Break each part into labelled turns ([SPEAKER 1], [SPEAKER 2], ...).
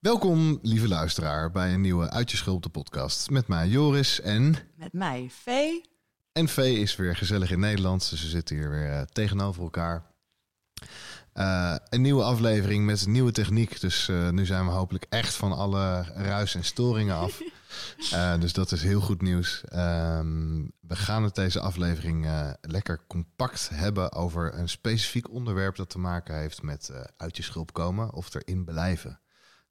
[SPEAKER 1] Welkom, lieve luisteraar, bij een nieuwe Uit je Schulp de podcast. Met mij Joris en...
[SPEAKER 2] Met mij Vee.
[SPEAKER 1] En Vee is weer gezellig in Nederland, dus we zitten hier weer uh, tegenover elkaar. Uh, een nieuwe aflevering met een nieuwe techniek, dus uh, nu zijn we hopelijk echt van alle ruis en storingen af. dus dat is heel goed nieuws. Um, we gaan het deze aflevering lekker compact hebben over een specifiek onderwerp dat te maken heeft met uit je schulp komen of erin blijven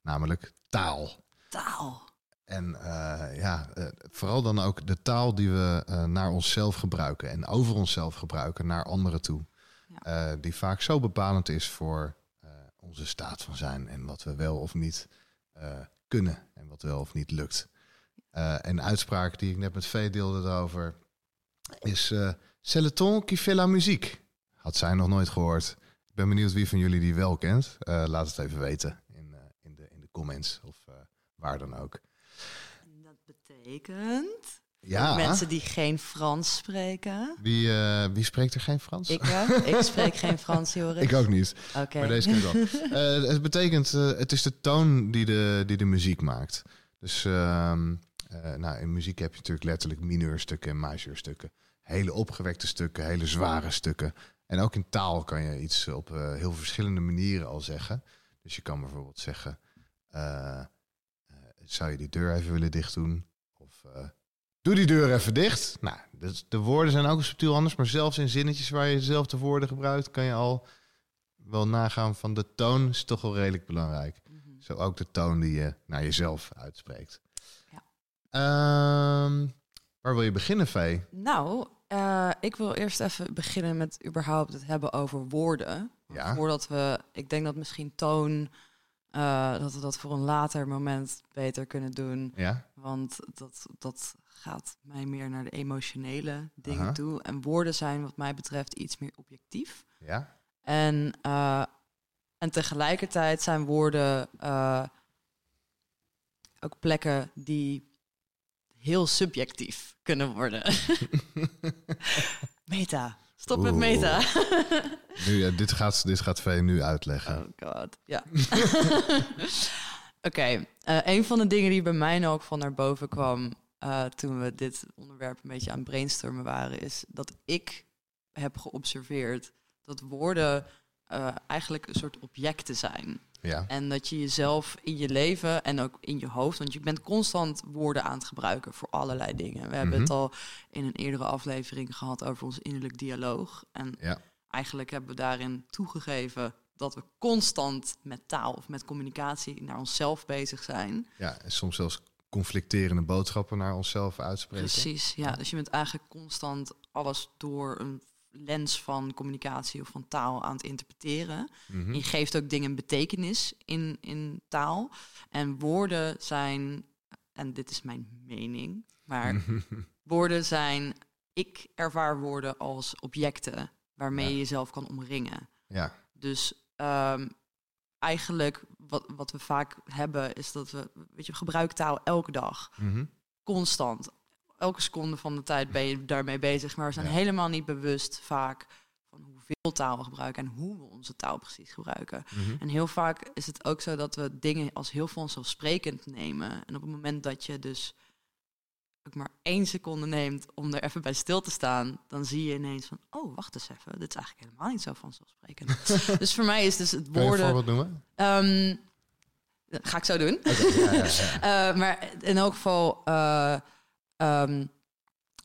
[SPEAKER 1] namelijk taal.
[SPEAKER 2] Taal.
[SPEAKER 1] En uh, ja, uh, vooral dan ook de taal die we uh, naar onszelf gebruiken en over onszelf gebruiken naar anderen toe. Ja. die vaak zo bepalend is voor onze staat van zijn en wat we wel of niet kunnen en wat wel of niet lukt. een uitspraak die ik net met Vee deelde daarover is C'est le ton qui fait la musique. Had zij nog nooit gehoord. Ik ben benieuwd wie van jullie die wel kent. laat het even weten comments of uh, waar dan ook.
[SPEAKER 2] Dat betekent
[SPEAKER 1] ja.
[SPEAKER 2] mensen die geen Frans spreken.
[SPEAKER 1] Wie, uh, wie spreekt er geen Frans?
[SPEAKER 2] Ik, ik spreek geen Frans, Joris.
[SPEAKER 1] Ik ook niet.
[SPEAKER 2] Okay.
[SPEAKER 1] Maar deze kan wel. het betekent, het is de toon die de, die de muziek maakt. Dus ehm, nou, in muziek heb je natuurlijk letterlijk mineurstukken en majeurstukken. Hele opgewekte stukken, hele zware stukken. En ook in taal kan je iets op heel verschillende manieren al zeggen. Dus je kan bijvoorbeeld zeggen... Uh, zou je die deur even willen dicht doen? Of uh, doe die deur even dicht. Nou, dus de woorden zijn ook subtiel anders, maar zelfs in zinnetjes waar je dezelfde woorden gebruikt, kan je al wel nagaan van de toon is toch wel redelijk belangrijk. Mm -hmm. Zo ook de toon die je naar jezelf uitspreekt.
[SPEAKER 2] Ja.
[SPEAKER 1] Uh, waar wil je beginnen, Vee?
[SPEAKER 2] Nou, uh, ik wil eerst even beginnen met überhaupt het hebben over woorden.
[SPEAKER 1] Ja.
[SPEAKER 2] Voordat we, ik denk dat misschien toon uh, dat we dat voor een later moment beter kunnen doen.
[SPEAKER 1] Ja.
[SPEAKER 2] Want dat, dat gaat mij meer naar de emotionele dingen toe. En woorden zijn wat mij betreft iets meer objectief.
[SPEAKER 1] Ja.
[SPEAKER 2] En, uh, en tegelijkertijd zijn woorden uh, ook plekken die heel subjectief kunnen worden. Meta. Stop Oeh. met meta.
[SPEAKER 1] nu, ja, dit, gaat, dit gaat Vee nu uitleggen.
[SPEAKER 2] Oh god, ja. Oké, okay. uh, een van de dingen die bij mij ook van naar boven kwam... Uh, toen we dit onderwerp een beetje aan brainstormen waren... is dat ik heb geobserveerd dat woorden uh, eigenlijk een soort objecten zijn.
[SPEAKER 1] Ja.
[SPEAKER 2] En dat je jezelf in je leven en ook in je hoofd, want je bent constant woorden aan het gebruiken voor allerlei dingen. We hebben
[SPEAKER 1] Mhm.
[SPEAKER 2] het al in een eerdere aflevering gehad over ons innerlijk dialoog. En
[SPEAKER 1] Ja.
[SPEAKER 2] eigenlijk hebben we daarin toegegeven dat we constant met taal of met communicatie naar onszelf bezig zijn.
[SPEAKER 1] ja, en soms zelfs conflicterende boodschappen naar onszelf uitspreken.
[SPEAKER 2] Precies, ja. Dus je bent eigenlijk constant alles door een lens van communicatie of van taal aan het interpreteren.
[SPEAKER 1] Mhm.
[SPEAKER 2] Je geeft ook dingen betekenis in, in taal. En woorden zijn, en dit is mijn mening, maar woorden zijn, ik ervaar woorden als objecten waarmee
[SPEAKER 1] Ja.
[SPEAKER 2] je jezelf kan omringen.
[SPEAKER 1] Ja,
[SPEAKER 2] Dus ehm, eigenlijk wat, wat we vaak hebben is dat we, weet je, we gebruiken taal elke dag,
[SPEAKER 1] Mhm.
[SPEAKER 2] constant. Elke seconde van de tijd ben je daarmee bezig, maar we zijn
[SPEAKER 1] Ja.
[SPEAKER 2] helemaal niet bewust vaak van hoeveel taal we gebruiken en hoe we onze taal precies gebruiken.
[SPEAKER 1] Mhm.
[SPEAKER 2] En heel vaak is het ook zo dat we dingen als heel vanzelfsprekend nemen. En op het moment dat je dus ook maar één seconde neemt om er even bij stil te staan, dan zie je ineens van, oh, wacht eens even, dit is eigenlijk helemaal niet zo vanzelfsprekend. dus voor mij is dus het
[SPEAKER 1] Kan je een
[SPEAKER 2] woorden...
[SPEAKER 1] noemen?
[SPEAKER 2] Ehm, ga ik zo doen.
[SPEAKER 1] Ja, ja.
[SPEAKER 2] Eh, maar in elk geval eh, ehm,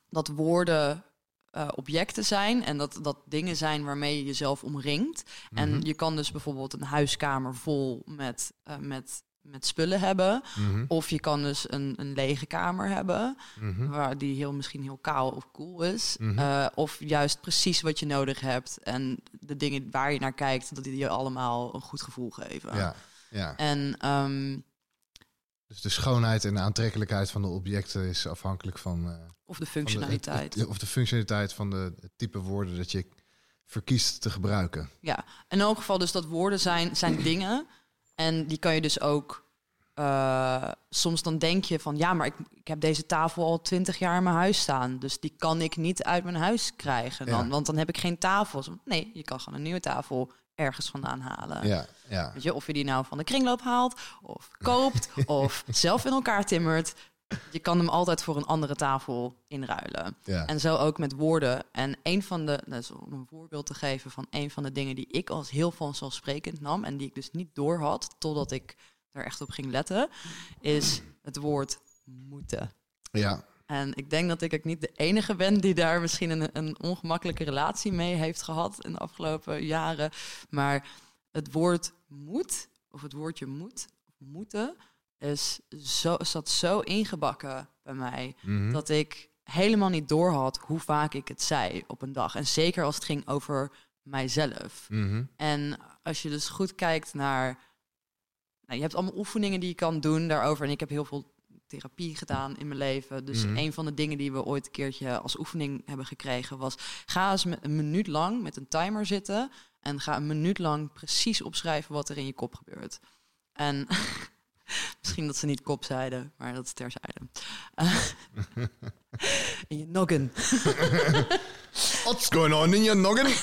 [SPEAKER 2] dat woorden eh, objecten zijn en dat dat dingen zijn waarmee je jezelf omringt. En
[SPEAKER 1] Mhm.
[SPEAKER 2] je kan dus bijvoorbeeld een huiskamer vol met, eh, met, met spullen hebben.
[SPEAKER 1] Mhm,
[SPEAKER 2] Of je kan dus een, een lege kamer hebben,
[SPEAKER 1] mhm.
[SPEAKER 2] waar die heel, misschien heel kaal of cool is. Eh, of juist precies wat je nodig hebt. En de dingen waar je naar kijkt, dat die je allemaal een goed gevoel geven.
[SPEAKER 1] Ja, ja.
[SPEAKER 2] En ehm,
[SPEAKER 1] Dus de schoonheid en de aantrekkelijkheid van de objecten is afhankelijk van... eh,
[SPEAKER 2] of de
[SPEAKER 1] van de-
[SPEAKER 2] functionaliteit.
[SPEAKER 1] of de functionaliteit van de, het type woorden dat je verkiest te gebruiken.
[SPEAKER 2] Ja, in elk geval dus dat woorden zijn, zijn dingen. En die kan je dus ook... eh, soms dan denk je van... ja, maar ik, ik heb deze tafel al twintig jaar in mijn huis staan. Dus die kan ik niet uit mijn huis krijgen dan.
[SPEAKER 1] Ja.
[SPEAKER 2] Want dan heb ik geen tafel. Nee, je kan gewoon een nieuwe tafel ergens vandaan halen.
[SPEAKER 1] Ja, ja.
[SPEAKER 2] Weet je, of je die nou van de kringloop haalt, of koopt, of zelf in elkaar timmert. Je kan hem altijd voor een andere tafel inruilen.
[SPEAKER 1] ja.
[SPEAKER 2] En zo ook met woorden. En een van de, dus om een voorbeeld te geven van een van de dingen die ik als heel vanzelfsprekend nam en die ik dus niet door had totdat ik er echt op ging letten, is het woord moeten.
[SPEAKER 1] ja.
[SPEAKER 2] En ik denk dat ik ook niet de enige ben die daar misschien een, een ongemakkelijke relatie mee heeft gehad in de afgelopen jaren. Maar het woord moet, of het woordje moet, of moeten, is zo, zat zo ingebakken bij mij
[SPEAKER 1] Mhm.
[SPEAKER 2] dat ik helemaal niet doorhad hoe vaak ik het zei op een dag. En zeker als het ging over mijzelf.
[SPEAKER 1] Mhm.
[SPEAKER 2] En als je dus goed kijkt naar... Nou, je hebt allemaal oefeningen die je kan doen daarover. En ik heb heel veel therapie gedaan in mijn leven. Dus
[SPEAKER 1] Mhm.
[SPEAKER 2] een van de dingen die we ooit een keertje als oefening hebben gekregen... was ga eens met een minuut lang met een timer zitten... en ga een minuut lang precies opschrijven wat er in je kop gebeurt. En misschien dat ze niet kop zeiden, maar dat is terzijde. Eh, in je noggin.
[SPEAKER 1] What's going on in your noggin?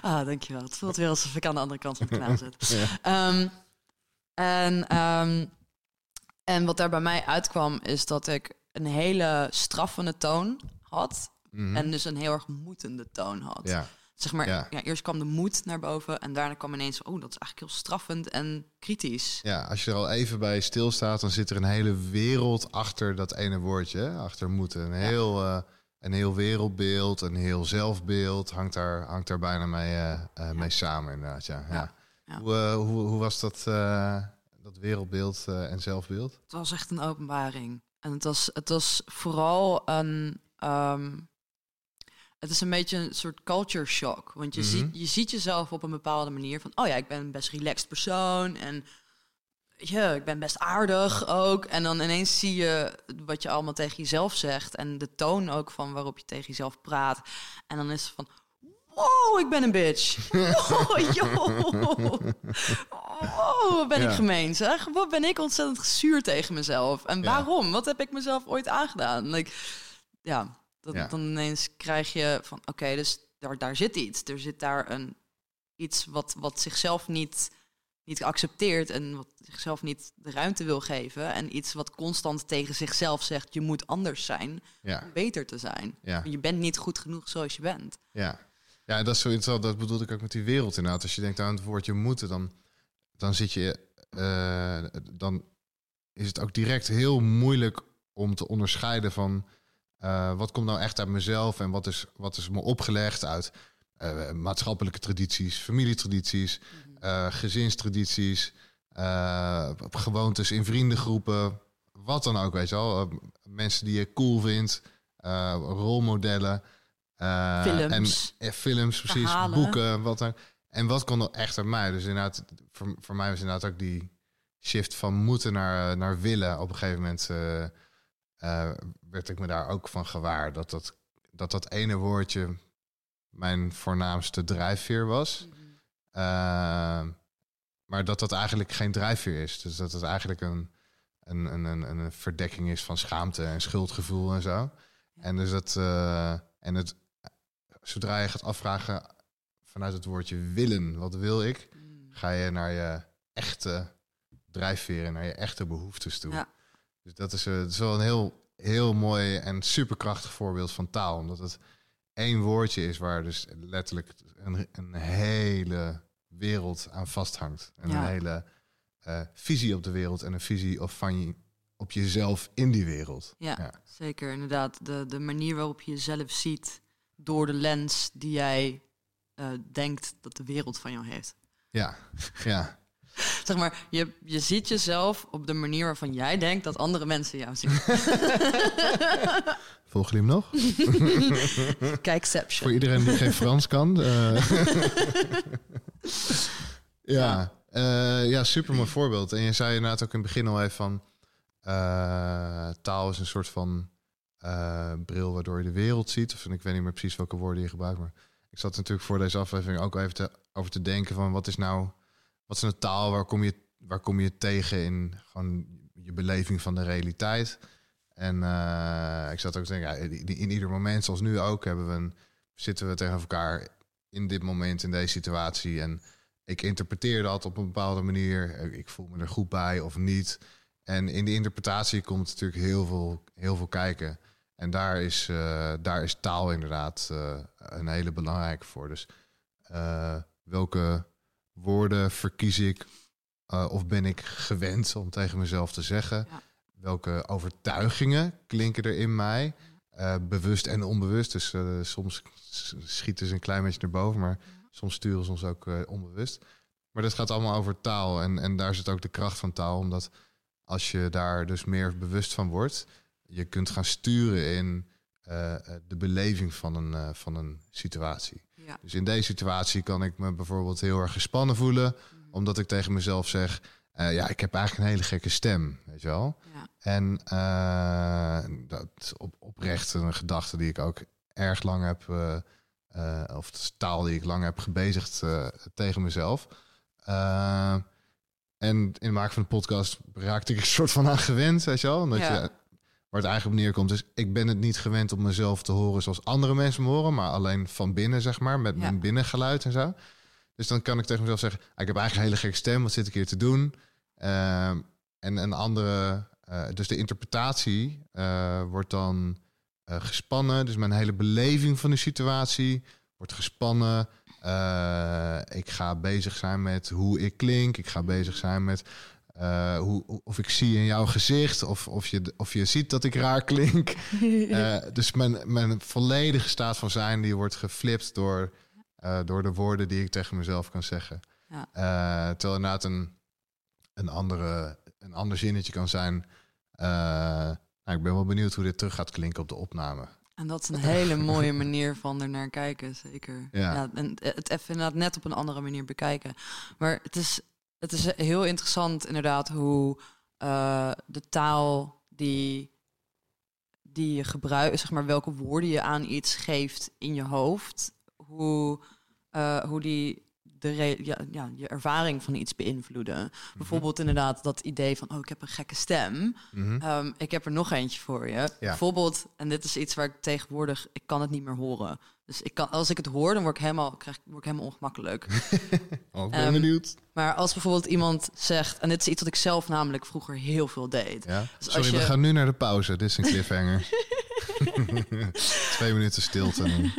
[SPEAKER 2] Ah, dankjewel. Het voelt weer alsof ik aan de andere kant van het kanaal zit.
[SPEAKER 1] Ja.
[SPEAKER 2] Ehm, en, ehm, en wat daar bij mij uitkwam, is dat ik een hele straffende toon had.
[SPEAKER 1] Mhm.
[SPEAKER 2] En dus een heel erg moetende toon had.
[SPEAKER 1] Ja,
[SPEAKER 2] Zeg maar,
[SPEAKER 1] Ja.
[SPEAKER 2] ja. eerst kwam de moed naar boven en daarna kwam ineens, oh, dat is eigenlijk heel straffend en kritisch.
[SPEAKER 1] ja, als je er al even bij stilstaat, dan zit er een hele wereld achter dat ene woordje, achter moeten. Een heel, eh, een heel wereldbeeld, een heel zelfbeeld hangt daar, hangt daar bijna mee, eh, eh, mee samen inderdaad. Ja. Ja.
[SPEAKER 2] Ja. Ja.
[SPEAKER 1] Hoe, hoe, hoe was dat, dat wereldbeeld eh, en zelfbeeld?
[SPEAKER 2] Het was echt een openbaring. En het was, het was vooral een. ehm, het is een beetje een soort culture shock. Want je,
[SPEAKER 1] Mhm.
[SPEAKER 2] ziet, je ziet jezelf op een bepaalde manier van... oh ja, ik ben een best relaxed persoon en ja, ik ben best aardig ook. En dan ineens zie je wat je allemaal tegen jezelf zegt... en de toon ook van waarop je tegen jezelf praat. En dan is het van... Wow, ik ben een bitch. Wow, joh. Wat ben
[SPEAKER 1] Ja.
[SPEAKER 2] ik gemeen, zeg. Wat ben ik ontzettend gezuur tegen mezelf. En
[SPEAKER 1] Ja.
[SPEAKER 2] waarom? Wat heb ik mezelf ooit aangedaan? Like, ja, dat,
[SPEAKER 1] Ja.
[SPEAKER 2] dan ineens krijg je van... Oké, dus daar, daar zit iets. Er zit daar een, iets wat, wat zichzelf niet, niet accepteert... en wat zichzelf niet de ruimte wil geven. En iets wat constant tegen zichzelf zegt... je moet anders zijn om beter te zijn. Je bent niet goed genoeg zoals je bent.
[SPEAKER 1] Ja. Ja, dat is zo interessant. Dat bedoelde ik ook met die wereld inderdaad. Als je denkt aan het woordje moeten, dan, dan zit je... eh, dan is het ook direct heel moeilijk om te onderscheiden van... eh, wat komt nou echt uit mezelf en wat is, wat is me opgelegd uit eh, maatschappelijke tradities, familietradities, eh, gezinstradities, gewoontes in vriendengroepen, wat dan ook, weet je wel. Mensen die je cool vindt, rolmodellen. Eh,
[SPEAKER 2] Films.
[SPEAKER 1] En, eh, films, precies.
[SPEAKER 2] Verhalen.
[SPEAKER 1] Boeken, wat dan. En wat kon er echt uit mij? Dus inderdaad, voor, voor mij was inderdaad ook die shift van moeten naar, naar willen. Op een gegeven moment eh, eh, werd ik me daar ook van gewaar. Dat dat, dat, dat ene woordje mijn voornaamste drijfveer was. Eh, maar dat dat eigenlijk geen drijfveer is. Dus dat het eigenlijk een, een, een, een, een verdekking is van schaamte en schuldgevoel en zo. En dus dat. eh, en het, zodra je gaat afvragen vanuit het woordje willen, wat wil ik, ga je naar je echte drijfveren, naar je echte behoeftes toe.
[SPEAKER 2] Ja.
[SPEAKER 1] Dus dat is, eh, dat is wel een heel, heel mooi en superkrachtig voorbeeld van taal. Omdat het één woordje is waar dus letterlijk een, een hele wereld aan vasthangt. En
[SPEAKER 2] Ja.
[SPEAKER 1] een hele eh, visie op de wereld en een visie of van je, op jezelf in die wereld.
[SPEAKER 2] Ja,
[SPEAKER 1] Ja.
[SPEAKER 2] zeker. Inderdaad, de, de manier waarop je jezelf ziet door de lens die jij eh, denkt dat de wereld van jou heeft.
[SPEAKER 1] Ja, ja.
[SPEAKER 2] Zeg maar, je, je ziet jezelf op de manier waarvan jij denkt dat andere mensen jou zien.
[SPEAKER 1] Volgen jullie hem nog? Voor
[SPEAKER 2] Kijkception.
[SPEAKER 1] iedereen die geen Frans kan. eh. ja, eh, ja, super mooi voorbeeld. En je zei inderdaad ook in het begin al even van... eh, taal is een soort van eh, bril waardoor je de wereld ziet. Of ik weet niet meer precies welke woorden je gebruikt. Maar ik zat natuurlijk voor deze aflevering ook even te, over te denken van... wat is nou wat is een taal? Waar kom je, waar kom je tegen in gewoon je beleving van de realiteit? En eh, ik zat ook te denken, ja, in, ieder moment, zoals nu ook, hebben we zitten we tegen elkaar in dit moment, in deze situatie. En ik interpreteer dat op een bepaalde manier. Ik voel me er goed bij of niet. En in die interpretatie komt natuurlijk heel veel, heel veel kijken. En daar is, eh, daar is taal inderdaad eh, een hele belangrijke voor. Dus eh, welke woorden verkies ik of ben ik gewend om tegen mezelf te zeggen?
[SPEAKER 2] Ja.
[SPEAKER 1] Welke overtuigingen klinken er in mij? Bewust en onbewust. Dus soms schieten ze een klein beetje naar boven, maar soms sturen ze ons ook onbewust. Maar dat gaat allemaal over taal. En, en daar zit ook de kracht van taal. Omdat als je daar dus meer bewust van wordt, je kunt gaan sturen in eh, eh, de beleving van een, eh, van een situatie.
[SPEAKER 2] Ja.
[SPEAKER 1] Dus in deze situatie kan ik me bijvoorbeeld heel erg gespannen voelen, omdat ik tegen mezelf zeg: ja, ik heb eigenlijk een hele gekke stem, weet je wel.
[SPEAKER 2] Ja.
[SPEAKER 1] En dat op, oprecht een gedachte die ik ook erg lang heb, of is taal die ik lang heb gebezigd tegen mezelf. En in het maken van de podcast raakte ik een soort van aan gewend, weet je wel. Omdat
[SPEAKER 2] Ja.
[SPEAKER 1] je, waar het eigenlijk op neerkomt is, ik ben het niet gewend om mezelf te horen zoals andere mensen me horen, maar alleen van binnen, zeg maar, met
[SPEAKER 2] Ja.
[SPEAKER 1] mijn binnengeluid en zo. Dus dan kan ik tegen mezelf zeggen, ah, ik heb eigenlijk een hele gekke stem, wat zit ik hier te doen? Ehm, en een andere, eh, dus de interpretatie eh, wordt dan eh, gespannen. Dus mijn hele beleving van de situatie wordt gespannen. Ik ga bezig zijn met hoe ik klink. Ik ga bezig zijn met eh, hoe, of ik zie in jouw gezicht. Of, of, je, of je ziet dat ik raar klink. Eh, dus mijn, mijn volledige staat van zijn die wordt geflipt door, eh, door de woorden die ik tegen mezelf kan zeggen.
[SPEAKER 2] Ja.
[SPEAKER 1] Terwijl inderdaad een, een, andere, een ander zinnetje kan zijn. nou, ik ben wel benieuwd hoe dit terug gaat klinken op de opname.
[SPEAKER 2] En dat is een hele mooie manier van er naar kijken, zeker.
[SPEAKER 1] Ja.
[SPEAKER 2] en het even inderdaad net op een andere manier bekijken. Maar het is, het is heel interessant inderdaad hoe eh, de taal die, die je gebruikt, zeg maar welke woorden je aan iets geeft in je hoofd, hoe, eh, hoe die de ja, ja, je ervaring van iets beïnvloeden. Bijvoorbeeld inderdaad dat idee van, oh, ik heb een gekke stem.
[SPEAKER 1] Mhm.
[SPEAKER 2] Ehm, ik heb er nog eentje voor je. Bijvoorbeeld, en dit is iets waar ik tegenwoordig, ik kan het niet meer horen. Dus ik kan, als ik het hoor, dan word ik helemaal, krijg, word ik helemaal ongemakkelijk.
[SPEAKER 1] Oh, ik ben
[SPEAKER 2] Ehm,
[SPEAKER 1] benieuwd.
[SPEAKER 2] maar als bijvoorbeeld iemand zegt, en dit is iets wat ik zelf namelijk vroeger heel veel deed.
[SPEAKER 1] Ja.
[SPEAKER 2] dus als
[SPEAKER 1] Sorry, we
[SPEAKER 2] je-
[SPEAKER 1] gaan nu naar de pauze. Dit is een cliffhanger. Twee minuten stilte.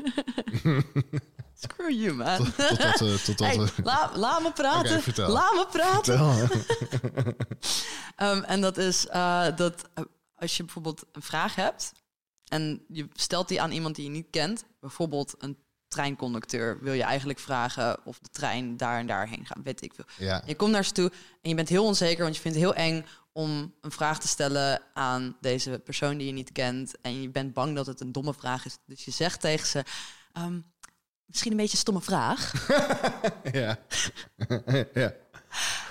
[SPEAKER 2] Screw you, man.
[SPEAKER 1] Tot, we...
[SPEAKER 2] Hey,
[SPEAKER 1] we
[SPEAKER 2] la, laat me praten. Laat me praten. En dat is eh, dat eh, als je bijvoorbeeld een vraag hebt en je stelt die aan iemand die je niet kent, bijvoorbeeld een treinconducteur, wil je eigenlijk vragen of de trein daar en daarheen gaat, weet ik veel.
[SPEAKER 1] Ja.
[SPEAKER 2] Je komt naar ze toe en je bent heel onzeker, want je vindt het heel eng om een vraag te stellen aan deze persoon die je niet kent. En je bent bang dat het een domme vraag is. Dus je zegt tegen ze, ehm, misschien een beetje een stomme vraag.
[SPEAKER 1] ja. ja.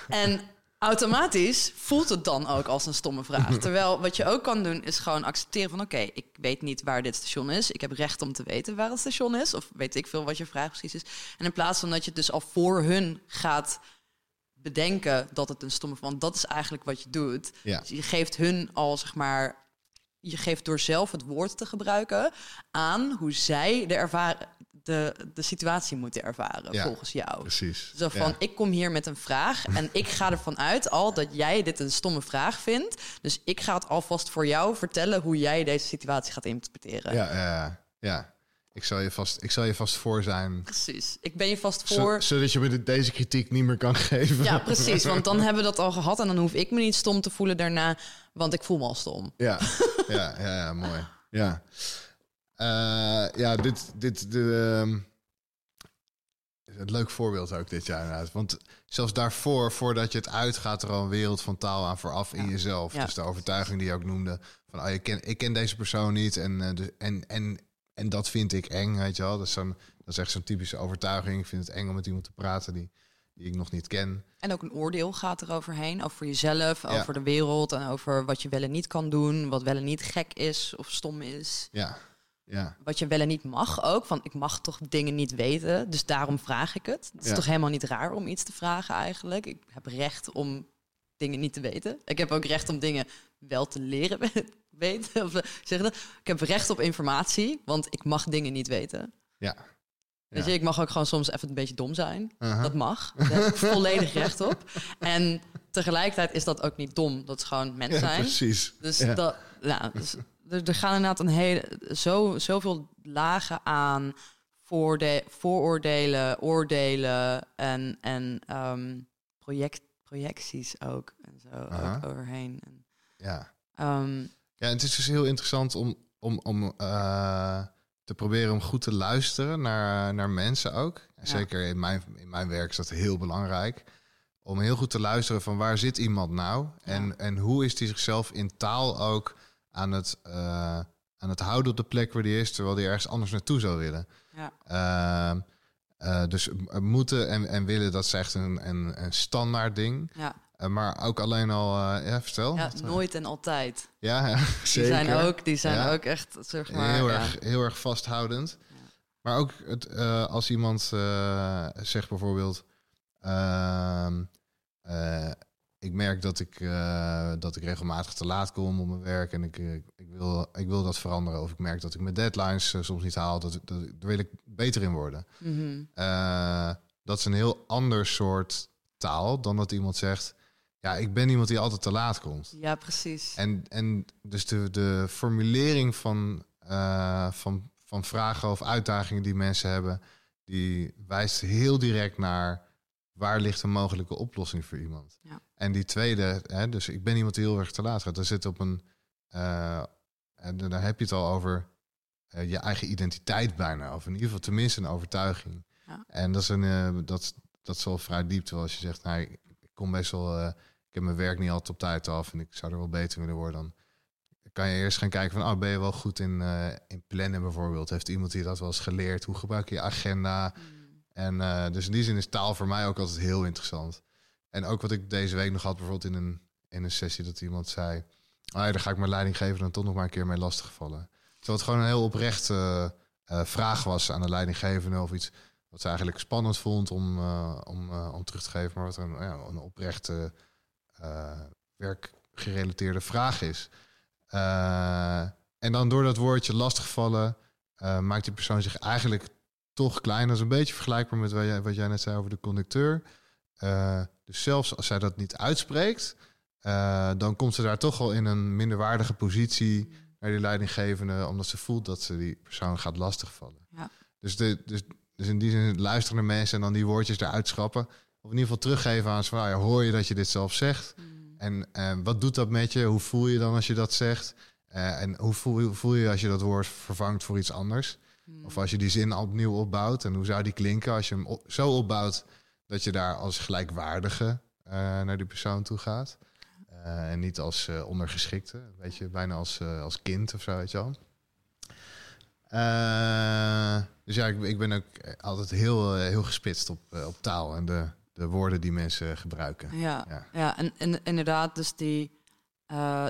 [SPEAKER 2] En automatisch voelt het dan ook als een stomme vraag. Terwijl wat je ook kan doen is gewoon accepteren van... oké, ik weet niet waar dit station is. Ik heb recht om te weten waar het station is. Of weet ik veel wat je vraag precies is. En in plaats van dat je het dus al voor hun gaat bedenken dat het een stomme... want dat is eigenlijk wat je doet.
[SPEAKER 1] Ja.
[SPEAKER 2] Dus je geeft hun al, zeg maar... je geeft door zelf het woord te gebruiken... aan hoe zij de, ervaren, de, de situatie moeten ervaren,
[SPEAKER 1] Ja,
[SPEAKER 2] volgens jou.
[SPEAKER 1] Precies.
[SPEAKER 2] Zo van,
[SPEAKER 1] Ja.
[SPEAKER 2] ik kom hier met een vraag en ik ga ervan uit al dat jij dit een stomme vraag vindt. Dus ik ga het alvast voor jou vertellen hoe jij deze situatie gaat interpreteren.
[SPEAKER 1] Ja, ja, ja. ik zal je vast, ik zal je vast voor zijn.
[SPEAKER 2] Precies. Ik ben je vast voor.
[SPEAKER 1] zodat je me de- deze kritiek niet meer kan geven.
[SPEAKER 2] Ja, precies. Want dan hebben we dat al gehad en dan hoef ik me niet stom te voelen daarna, want ik voel me al stom.
[SPEAKER 1] Ja, ja, ja, ja, mooi. Ja, ja dit, dit de, ehm, is een leuk voorbeeld ook dit jaar inderdaad. Want zelfs daarvoor, voordat je het uitgaat, er al een wereld van taal aan vooraf in
[SPEAKER 2] Ja.
[SPEAKER 1] jezelf.
[SPEAKER 2] Ja.
[SPEAKER 1] Dus de overtuiging die je ook noemde, van oh, ik, ken, ik ken deze persoon niet en, eh, dus, en, en, en dat vind ik eng, weet je wel. Dat is, zo'n, dat is echt zo'n typische overtuiging. Ik vind het eng om met iemand te praten die, die ik nog niet ken.
[SPEAKER 2] En ook een oordeel gaat er overheen, over jezelf,
[SPEAKER 1] Ja.
[SPEAKER 2] over de wereld en over wat je wel en niet kan doen, wat wel en niet gek is of stom is.
[SPEAKER 1] Ja, ja,
[SPEAKER 2] Wat je wel en niet mag ook, van ik mag toch dingen niet weten, dus daarom vraag ik het. Het is
[SPEAKER 1] Ja.
[SPEAKER 2] toch helemaal niet raar om iets te vragen eigenlijk. Ik heb recht om dingen niet te weten. Ik heb ook recht om dingen wel te leren weten. Of, eh, zeg dat? Ik heb recht op informatie, want ik mag dingen niet weten.
[SPEAKER 1] ja.
[SPEAKER 2] Weet
[SPEAKER 1] Ja.
[SPEAKER 2] je, ik mag ook gewoon soms even een beetje dom zijn.
[SPEAKER 1] Uh-huh.
[SPEAKER 2] Dat mag. Daar heb ik volledig recht op. En tegelijkertijd is dat ook niet dom. Dat is gewoon mens
[SPEAKER 1] Ja,
[SPEAKER 2] zijn.
[SPEAKER 1] precies.
[SPEAKER 2] Dus,
[SPEAKER 1] Ja.
[SPEAKER 2] dat, nou, dus er, er gaan inderdaad een hele, zo, zoveel lagen aan voorde, vooroordelen, oordelen en, en ehm, project, projecties ook. En zo ook overheen. En,
[SPEAKER 1] Ja.
[SPEAKER 2] ehm,
[SPEAKER 1] Ja, het is dus heel interessant om, om, om eh, te proberen om goed te luisteren naar, naar mensen ook. En
[SPEAKER 2] Ja.
[SPEAKER 1] Zeker in mijn, in mijn werk is dat heel belangrijk. Om heel goed te luisteren van waar zit iemand nou? En,
[SPEAKER 2] Ja.
[SPEAKER 1] en hoe is die zichzelf in taal ook aan het, eh, aan het houden op de plek waar die is... terwijl die ergens anders naartoe zou willen.
[SPEAKER 2] ja.
[SPEAKER 1] Ehm, eh, dus moeten en, en willen, dat is echt een, een, een standaard ding.
[SPEAKER 2] Ja.
[SPEAKER 1] Eh, maar ook alleen al... ja, vertel.
[SPEAKER 2] ja, nooit en altijd.
[SPEAKER 1] Ja, ja,
[SPEAKER 2] Die zijn ook, die zijn
[SPEAKER 1] Ja.
[SPEAKER 2] ook echt, zeg maar...
[SPEAKER 1] heel, erg, heel erg vasthoudend. Maar ook het, als iemand zegt bijvoorbeeld... ik merk dat ik, eh, dat ik regelmatig te laat kom op mijn werk... en ik, eh, ik, wil, ik wil dat veranderen. Of ik merk dat ik mijn deadlines eh, soms niet haal. Dat, dat, daar wil ik beter in worden.
[SPEAKER 2] Mhm.
[SPEAKER 1] Dat is een heel ander soort taal dan dat iemand zegt... ja, ik ben iemand die altijd te laat komt.
[SPEAKER 2] Ja, precies.
[SPEAKER 1] En, en dus de, de formulering van, van, van vragen of uitdagingen die mensen hebben, die wijst heel direct naar waar ligt een mogelijke oplossing voor iemand.
[SPEAKER 2] Ja.
[SPEAKER 1] En die tweede, hè, dus ik ben iemand die heel erg te laat gaat, daar zit op een, eh, en daar heb je het al over eh, je eigen identiteit bijna, of in ieder geval tenminste een overtuiging.
[SPEAKER 2] Ja.
[SPEAKER 1] En dat is een, eh, dat, dat is wel vrij diep, terwijl als je zegt, nou, ik, kom best wel, ik heb mijn werk niet altijd op tijd af en ik zou er wel beter willen worden, dan kan je eerst gaan kijken van, oh, ben je wel goed in, in plannen bijvoorbeeld? Heeft iemand die dat wel eens geleerd? Hoe gebruik je je agenda?
[SPEAKER 2] Mm.
[SPEAKER 1] En eh, dus in die zin is taal voor mij ook altijd heel interessant. En ook wat ik deze week nog had, bijvoorbeeld in een, in een sessie, dat iemand zei: ah, ja, daar ga ik mijn leidinggever dan toch nog maar een keer mee lastigvallen. Terwijl het gewoon een heel oprechte eh, vraag was aan de leidinggevende of iets wat ze eigenlijk spannend vond om, eh, om, eh, om terug te geven, maar wat een, ja, een oprechte eh, werkgerelateerde vraag is. Eh, en dan door dat woordje lastigvallen eh, maakt die persoon zich eigenlijk toch klein. Dat is een beetje vergelijkbaar met wat jij, wat jij net zei over de conducteur. Eh, dus zelfs als zij dat niet uitspreekt, eh, dan komt ze daar toch al in een minderwaardige positie naar die leidinggevende, omdat ze voelt dat ze die persoon gaat lastigvallen.
[SPEAKER 2] Ja.
[SPEAKER 1] Dus, de, dus, dus in die zin luisteren naar mensen en dan die woordjes eruit schrappen. Of in ieder geval teruggeven aan ze van, nou ja, hoor je dat je dit zelf zegt?
[SPEAKER 2] Mm.
[SPEAKER 1] En eh, wat doet dat met je? Hoe voel je dan als je dat zegt? En hoe voel, hoe voel je als je dat woord vervangt voor iets anders?
[SPEAKER 2] Mm.
[SPEAKER 1] Of als je die zin opnieuw opbouwt. En hoe zou die klinken als je hem op- zo opbouwt dat je daar als gelijkwaardige eh, naar die persoon toe gaat. Eh, en niet als eh, ondergeschikte. Weet je, bijna als, als kind of zo, weet je wel. Dus ja, ik, ik ben ook altijd heel, heel gespitst op, op taal en de, de woorden die mensen gebruiken.
[SPEAKER 2] Ja,
[SPEAKER 1] Ja.
[SPEAKER 2] ja. en, en inderdaad, dus die,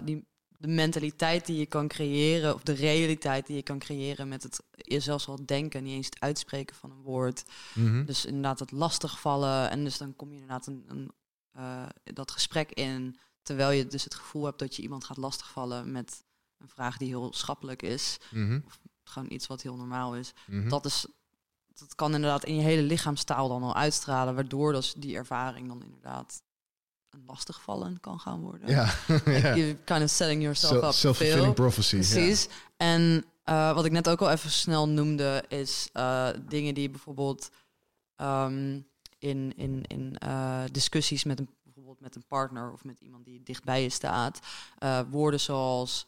[SPEAKER 2] die de mentaliteit die je kan creëren, of de realiteit die je kan creëren met het je zelfs al denken, niet eens het uitspreken van een woord.
[SPEAKER 1] Mhm.
[SPEAKER 2] Dus inderdaad het lastigvallen. En dus dan kom je inderdaad een, een, eh, dat gesprek in, terwijl je dus het gevoel hebt dat je iemand gaat lastigvallen met een vraag die heel schappelijk is.
[SPEAKER 1] Mhm.
[SPEAKER 2] Gewoon iets wat heel normaal is.
[SPEAKER 1] Mhm.
[SPEAKER 2] Dat is dat kan inderdaad in je hele lichaamstaal dan al uitstralen, waardoor dus die ervaring dan inderdaad een lastigvallen kan gaan worden.
[SPEAKER 1] Ja.
[SPEAKER 2] You're kind of setting yourself
[SPEAKER 1] Self-
[SPEAKER 2] up
[SPEAKER 1] Self-fulfilling prophecy.
[SPEAKER 2] Precies. En eh, wat ik net ook al even snel noemde, is eh, dingen die bijvoorbeeld ehm, in, in, in eh, discussies met een, bijvoorbeeld met een partner of met iemand die dichtbij je staat, woorden zoals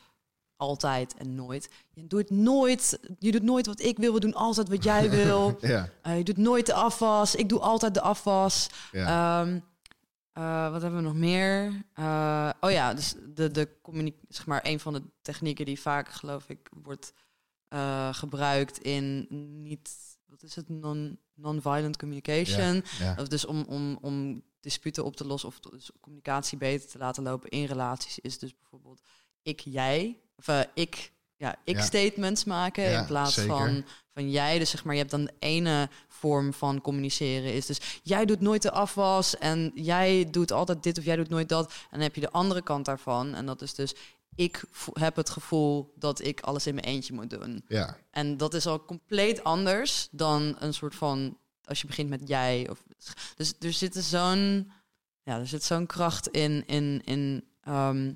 [SPEAKER 2] altijd en nooit. Je doet nooit, je doet nooit wat ik wil, we doen altijd wat jij wil.
[SPEAKER 1] Ja,
[SPEAKER 2] je doet nooit de afwas, ik doe altijd de afwas.
[SPEAKER 1] ja.
[SPEAKER 2] Ehm, eh, wat hebben we nog meer? Eh, oh ja, dus de, de zeg maar, een van de technieken die vaak, geloof ik, wordt eh, gebruikt in niet, wat is het, non, non-violent communication.
[SPEAKER 1] ja.
[SPEAKER 2] Of dus om, om, om disputen op te lossen of dus communicatie beter te laten lopen in relaties, is dus bijvoorbeeld ik, jij, of ik, ja, ik
[SPEAKER 1] Ja.
[SPEAKER 2] statements maken
[SPEAKER 1] Ja,
[SPEAKER 2] in plaats
[SPEAKER 1] zeker.
[SPEAKER 2] van, van jij. Dus zeg maar, je hebt dan de ene vorm van communiceren is dus jij doet nooit de afwas en jij doet altijd dit of jij doet nooit dat. En dan heb je de andere kant daarvan en dat is dus ik heb het gevoel dat ik alles in mijn eentje moet doen.
[SPEAKER 1] ja.
[SPEAKER 2] En dat is al compleet anders dan een soort van als je begint met jij. Of, dus er zit zo'n ja, er zit zo'n kracht in, in, in ehm,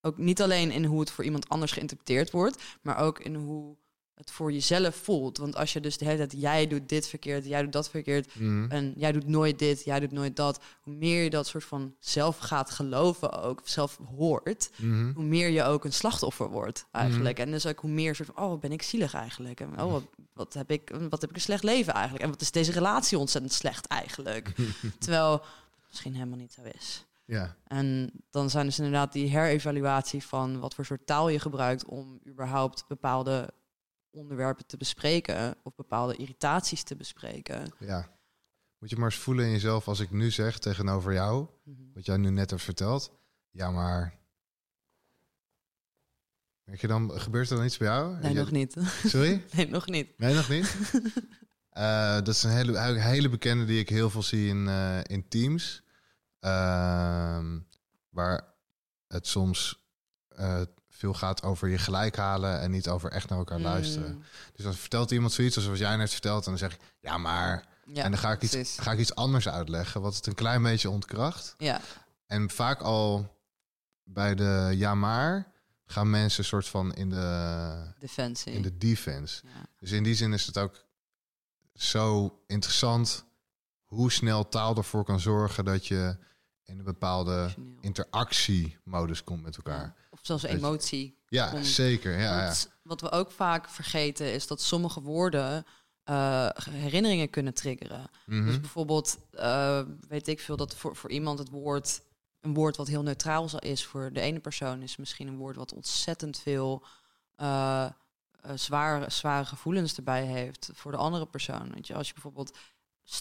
[SPEAKER 2] ook niet alleen in hoe het voor iemand anders geïnterpreteerd wordt, maar ook in hoe het voor jezelf voelt. Want als je dus de hele tijd jij doet dit verkeerd, jij doet dat verkeerd
[SPEAKER 1] Mhm.
[SPEAKER 2] en jij doet nooit dit, jij doet nooit dat, hoe meer je dat soort van zelf gaat geloven ook, zelf hoort,
[SPEAKER 1] Mhm.
[SPEAKER 2] hoe meer je ook een slachtoffer wordt eigenlijk. En dus ook hoe meer soort van, oh, wat ben ik zielig eigenlijk? En oh, wat, wat, heb ik, wat heb ik een slecht leven eigenlijk? En wat is deze relatie ontzettend slecht eigenlijk? Terwijl misschien helemaal niet zo is.
[SPEAKER 1] Ja,
[SPEAKER 2] En dan zijn dus inderdaad die herevaluatie van wat voor soort taal je gebruikt om überhaupt bepaalde onderwerpen te bespreken of bepaalde irritaties te bespreken.
[SPEAKER 1] ja. Moet je maar eens voelen in jezelf als ik nu zeg tegenover jou, wat jij nu net hebt verteld. Ja, maar... Weet je dan, gebeurt er dan iets bij jou?
[SPEAKER 2] Nee,
[SPEAKER 1] Je-
[SPEAKER 2] nog niet.
[SPEAKER 1] Sorry?
[SPEAKER 2] nee, nog niet.
[SPEAKER 1] Nee, nog niet? Eh, dat is een hele, hele bekende die ik heel veel zie in, eh, in teams. Ehm, waar het soms eh, veel gaat over je gelijk halen en niet over echt naar elkaar luisteren.
[SPEAKER 2] Mm,
[SPEAKER 1] Dus dan vertelt iemand zoiets zoals jij net vertelt en dan zeg ik, ja maar...
[SPEAKER 2] ja,
[SPEAKER 1] en dan ga ik, iets,
[SPEAKER 2] precies.
[SPEAKER 1] ga ik iets anders uitleggen, wat het een klein beetje ontkracht.
[SPEAKER 2] Ja,
[SPEAKER 1] En vaak al bij de ja maar gaan mensen soort van in de,
[SPEAKER 2] defensie.
[SPEAKER 1] in de defense.
[SPEAKER 2] ja.
[SPEAKER 1] Dus in die zin is het ook zo interessant hoe snel taal ervoor kan zorgen dat je in een bepaalde interactiemodus komt met elkaar.
[SPEAKER 2] Of zelfs emotie.
[SPEAKER 1] Ja,
[SPEAKER 2] Komt.
[SPEAKER 1] zeker. Ja, ja.
[SPEAKER 2] Wat we ook vaak vergeten is dat sommige woorden eh, herinneringen kunnen triggeren.
[SPEAKER 1] Mhm.
[SPEAKER 2] Dus bijvoorbeeld, eh, weet ik veel, dat voor, voor iemand het woord, een woord wat heel neutraal is voor de ene persoon, is misschien een woord wat ontzettend veel eh, zware, zware gevoelens erbij heeft voor de andere persoon. Weet je, als je bijvoorbeeld,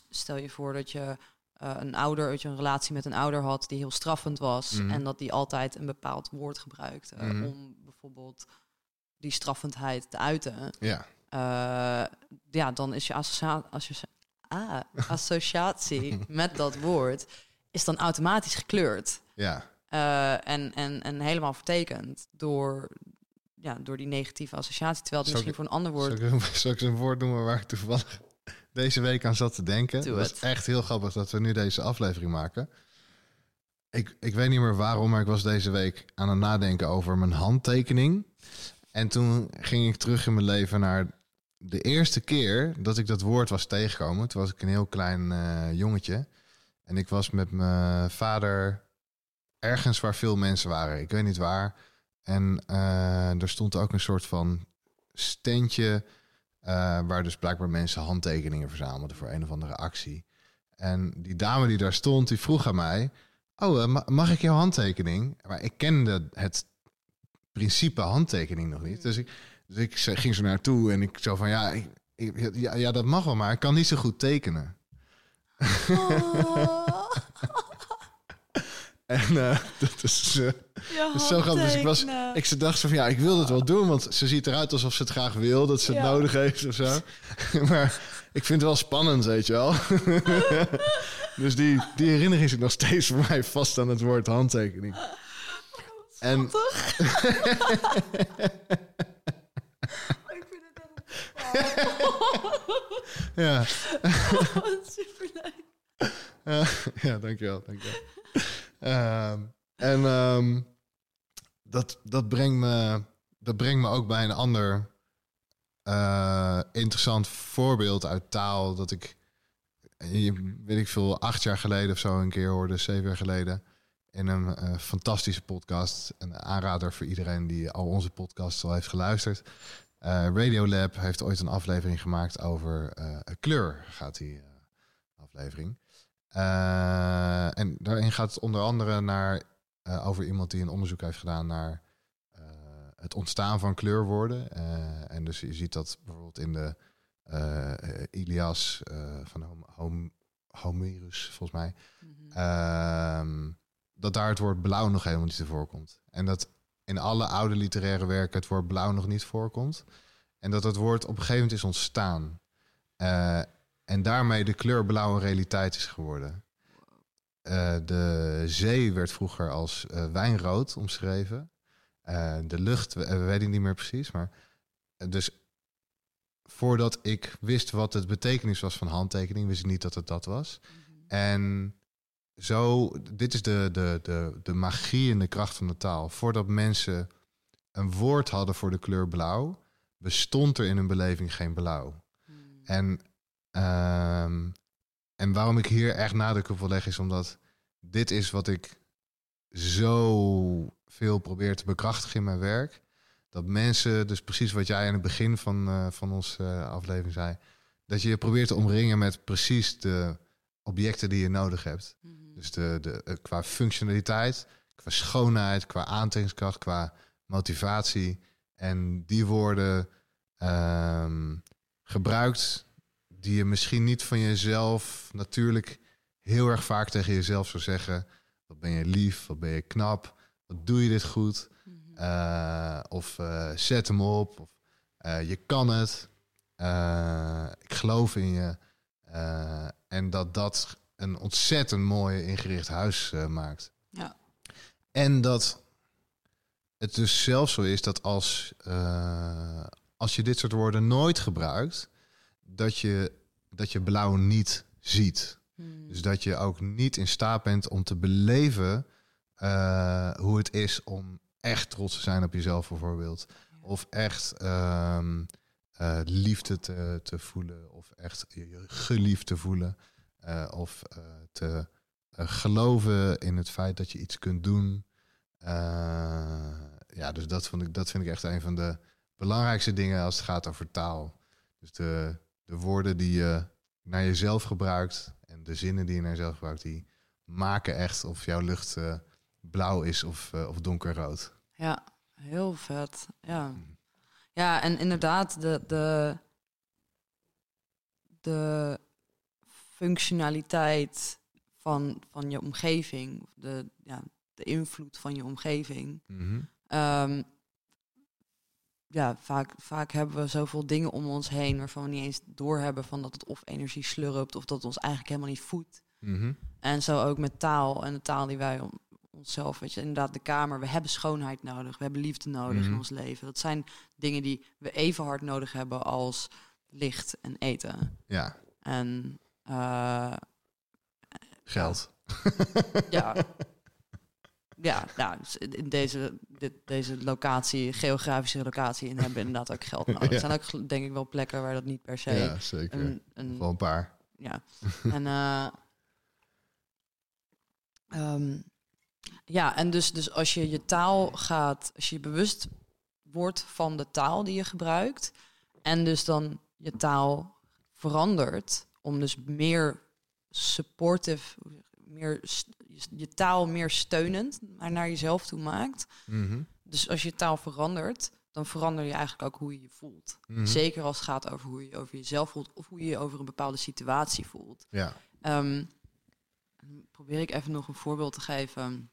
[SPEAKER 2] stel je voor dat je eh, een ouder, dat je een relatie met een ouder had die heel straffend was
[SPEAKER 1] Mhm.
[SPEAKER 2] en dat die altijd een bepaald woord gebruikte
[SPEAKER 1] Mhm.
[SPEAKER 2] om bijvoorbeeld die straffendheid te uiten.
[SPEAKER 1] ja.
[SPEAKER 2] Eh, ja, dan is je associa associa ah, associatie met dat woord is dan automatisch gekleurd
[SPEAKER 1] ja.
[SPEAKER 2] Eh, en, en, en helemaal vertekend door, ja, door die negatieve associatie. Terwijl het misschien
[SPEAKER 1] ik-
[SPEAKER 2] voor een ander woord...
[SPEAKER 1] Zal ik, eens een woord noemen waar ik toevallig deze week aan zat te denken?
[SPEAKER 2] Het.
[SPEAKER 1] echt heel grappig dat we nu deze aflevering maken. Ik, ik weet niet meer waarom, maar ik was deze week aan het nadenken over mijn handtekening. En toen ging ik terug in mijn leven naar de eerste keer dat ik dat woord was tegengekomen. Toen was ik een heel klein eh, jongetje. En ik was met mijn vader ergens waar veel mensen waren. Ik weet niet waar. En eh, er stond ook een soort van standje... eh, waar dus blijkbaar mensen handtekeningen verzamelden voor een of andere actie. En die dame die daar stond, die vroeg aan mij... Oh, eh, ma- mag ik jouw handtekening? Maar ik kende het principe handtekening nog niet. Dus ik, dus ik ging zo naartoe en ik zo van... Ja, ik, ik- ja, ja, dat mag wel, maar ik kan niet zo goed tekenen.
[SPEAKER 2] Oh,
[SPEAKER 1] En eh, dat is... eh, Dat is zo grappig. Dus ik, was, ik ze dacht zo van ja, ik wil het wel doen, want ze ziet eruit alsof ze het graag wil, dat ze het
[SPEAKER 2] Ja.
[SPEAKER 1] nodig heeft of zo. maar ik vind het wel spannend, weet je wel. dus die, die herinnering zit nog steeds voor mij vast aan het woord handtekening. En
[SPEAKER 2] Ik vind het echt...
[SPEAKER 1] ja,
[SPEAKER 2] Superleuk.
[SPEAKER 1] ja, ja, dankjewel, dankjewel. Ehm, en ehm, dat, dat, brengt me, dat brengt me ook bij een ander eh, interessant voorbeeld uit taal dat ik, eh, weet ik veel, acht jaar geleden of zo een keer hoorde, zeven jaar geleden, in een eh, fantastische podcast. Een aanrader voor iedereen die al onze podcasts al heeft geluisterd. Uh, Radiolab heeft ooit een aflevering gemaakt over kleur, gaat die aflevering. En daarin gaat het onder andere naar, over iemand die een onderzoek heeft gedaan naar het ontstaan van kleurwoorden. En dus je ziet dat bijvoorbeeld in de Ilias van Hom Hom Homerus, volgens mij. Mhm. Ehm, dat daar het woord blauw nog helemaal niet te voorkomt. En dat in alle oude literaire werken het woord blauw nog niet voorkomt. En dat het woord op een gegeven moment is ontstaan. En daarmee de kleur blauw een realiteit is geworden. de zee werd vroeger als wijnrood omschreven. Uh, de lucht, we, we weten niet meer precies. Maar eh, dus voordat ik wist wat het betekenis was van handtekening, wist ik niet dat het dat was. Mhm. En zo, dit is de, de, de, de magie en de kracht van de taal. Voordat mensen een woord hadden voor de kleur blauw, bestond er in hun beleving geen blauw. Mhm. En, um, en waarom ik hier echt nadruk op wil leggen, is omdat dit is wat ik zo veel probeer te bekrachtigen in mijn werk. Dat mensen, dus precies wat jij aan het begin van, uh, van onze uh, aflevering zei, dat je je probeert te omringen met precies de objecten die je nodig hebt. Mhm. Dus de, de, uh, qua functionaliteit, qua schoonheid, qua aantrekkingskracht, qua motivatie. En die worden um, gebruikt die je misschien niet van jezelf natuurlijk heel erg vaak tegen jezelf zou zeggen. Wat ben je lief, wat ben je knap, wat doe je dit goed? Mhm. Eh, of uh, zet hem op, of uh, je kan het, ik geloof in je. en dat dat een ontzettend mooi ingericht huis maakt.
[SPEAKER 2] Ja.
[SPEAKER 1] En dat het dus zelfs zo is dat als, als je dit soort woorden nooit gebruikt, dat je, dat je blauw niet ziet. Hmm. Dus dat je ook niet in staat bent om te beleven uh, hoe het is om echt trots te zijn op jezelf bijvoorbeeld. Of echt um, uh, liefde te, te voelen. Of echt je geliefd te voelen. Uh, of te geloven in het feit dat je iets kunt doen. ja, dus dat, vond ik, dat vind ik echt een van de belangrijkste dingen als het gaat over taal. Dus de, de woorden die je naar jezelf gebruikt en de zinnen die je naar jezelf gebruikt, die maken echt of jouw lucht uh, blauw is of, uh, of donkerrood.
[SPEAKER 2] Ja, heel vet. Ja, mm. ja en inderdaad, de, de, de functionaliteit van, van je omgeving, de, ja, de invloed van je omgeving. Mm -hmm ja, vaak, vaak hebben we zoveel dingen om ons heen waarvan we niet eens doorhebben van dat het of energie slurpt of dat het ons eigenlijk helemaal niet voedt.
[SPEAKER 1] Mhm.
[SPEAKER 2] En zo ook met taal en de taal die wij om, onszelf, weet je, inderdaad de kamer. We hebben schoonheid nodig, we hebben liefde nodig in mhm. ons leven. Dat zijn dingen die we even hard nodig hebben als licht en eten.
[SPEAKER 1] Ja.
[SPEAKER 2] En uh,
[SPEAKER 1] geld.
[SPEAKER 2] Ja. ja, nou, in deze, dit, deze locatie, geografische locatie, in hebben we inderdaad ook geld nodig. Er zijn ook denk ik wel plekken waar dat niet per se.
[SPEAKER 1] Ja, zeker. Een, een, een paar.
[SPEAKER 2] Ja. en uh, um, ja, en dus, dus als je je taal gaat, als je bewust wordt van de taal die je gebruikt, en dus dan je taal verandert om dus meer supportive, meer je taal meer steunend naar jezelf toe maakt.
[SPEAKER 1] Mhm.
[SPEAKER 2] Dus als je taal verandert, dan verander je eigenlijk ook hoe je je voelt. Mhm. Zeker als het gaat over hoe je over jezelf voelt of hoe je je over een bepaalde situatie voelt.
[SPEAKER 1] Ja.
[SPEAKER 2] Um, probeer ik even nog een voorbeeld te geven.